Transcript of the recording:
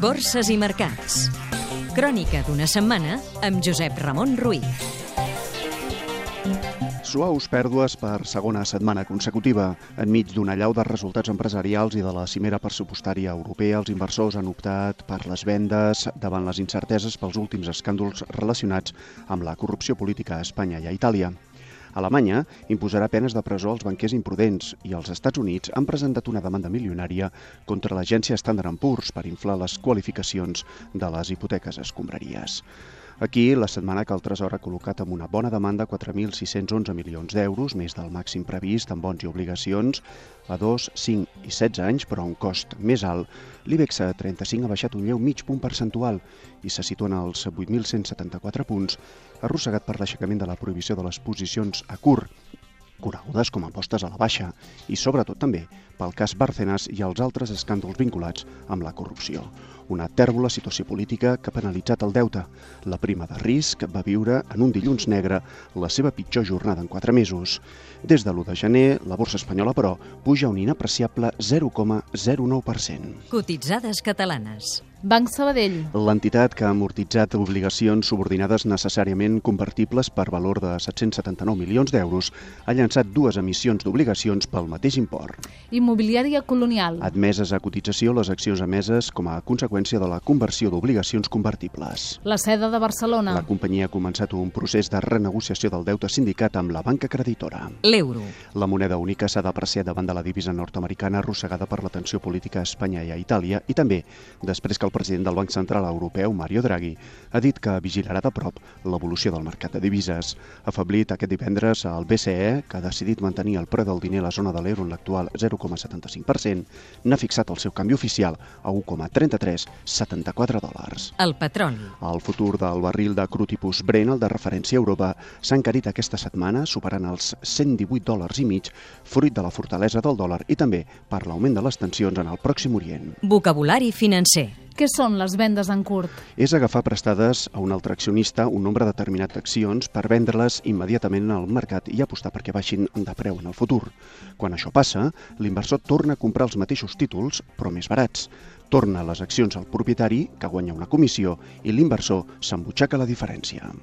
Borses i mercats. Crònica d'una setmana amb Josep Ramon Ruiz. Suaus pèrdues per segona setmana consecutiva. Enmig d'una allau de resultats empresarials i de la cimera pressupostària europea, els inversors han optat per les vendes davant les incerteses pels últims escàndols relacionats amb la corrupció política a Espanya i a Itàlia. Alemanya imposarà penes de presó als banquers imprudents i els Estats Units han presentat una demanda milionària contra l'agència Standard Poor's per inflar les qualificacions de les hipoteques escombraries. Aquí, la setmana que el Tresor ha col·locat amb una bona demanda 4.611 milions d'euros, més del màxim previst en bons i obligacions, a 2, 5 i 16 anys, però a un cost més alt, l'IBEX 35 ha baixat un lleu mig punt percentual i se situa en els 8.174 punts, arrossegat per l'aixecament de la prohibició de les posicions a curt, conegudes com a apostes a la baixa, i sobretot també pel cas Bárcenas i els altres escàndols vinculats amb la corrupció. Una tèrbola situació política que ha penalitzat el deute. La prima de risc va viure en un dilluns negre la seva pitjor jornada en quatre mesos. Des de l'1 de gener, la borsa espanyola, però, puja un inapreciable 0,09%. Cotitzades catalanes. Banc Sabadell. L'entitat que ha amortitzat obligacions subordinades necessàriament convertibles per valor de 779 milions d'euros ha llançat dues emissions d'obligacions pel mateix import. Immobiliària Colonial. Admeses a cotització les accions emeses com a conseqüència de la conversió d'obligacions convertibles. La seda de Barcelona. La companyia ha començat un procés de renegociació del deute sindicat amb la banca creditora. L'euro. La moneda única s'ha d'apreciar davant de la divisa nord-americana arrossegada per la tensió política a Espanya i a Itàlia i també després que el president del Banc Central Europeu, Mario Draghi, ha dit que vigilarà de prop l'evolució del mercat de divises. Afablit aquest divendres al BCE, que ha decidit mantenir el preu del diner a la zona de l'euro en l'actual 0,75%, n'ha fixat el seu canvi oficial a 1,3374 dòlars. El petroli. El futur del barril de cru tipus Brent, el de referència a Europa, s'ha encarit aquesta setmana, superant els 118 dòlars i mig, fruit de la fortalesa del dòlar i també per l'augment de les tensions en el Pròxim Orient. Vocabulari financer. Què són les vendes en curt? És agafar prestades a un altre accionista un nombre determinat d'accions per vendre-les immediatament al mercat i apostar perquè baixin de preu en el futur. Quan això passa, l'inversor torna a comprar els mateixos títols, però més barats. Torna les accions al propietari, que guanya una comissió, i l'inversor s'embutxaca la diferència.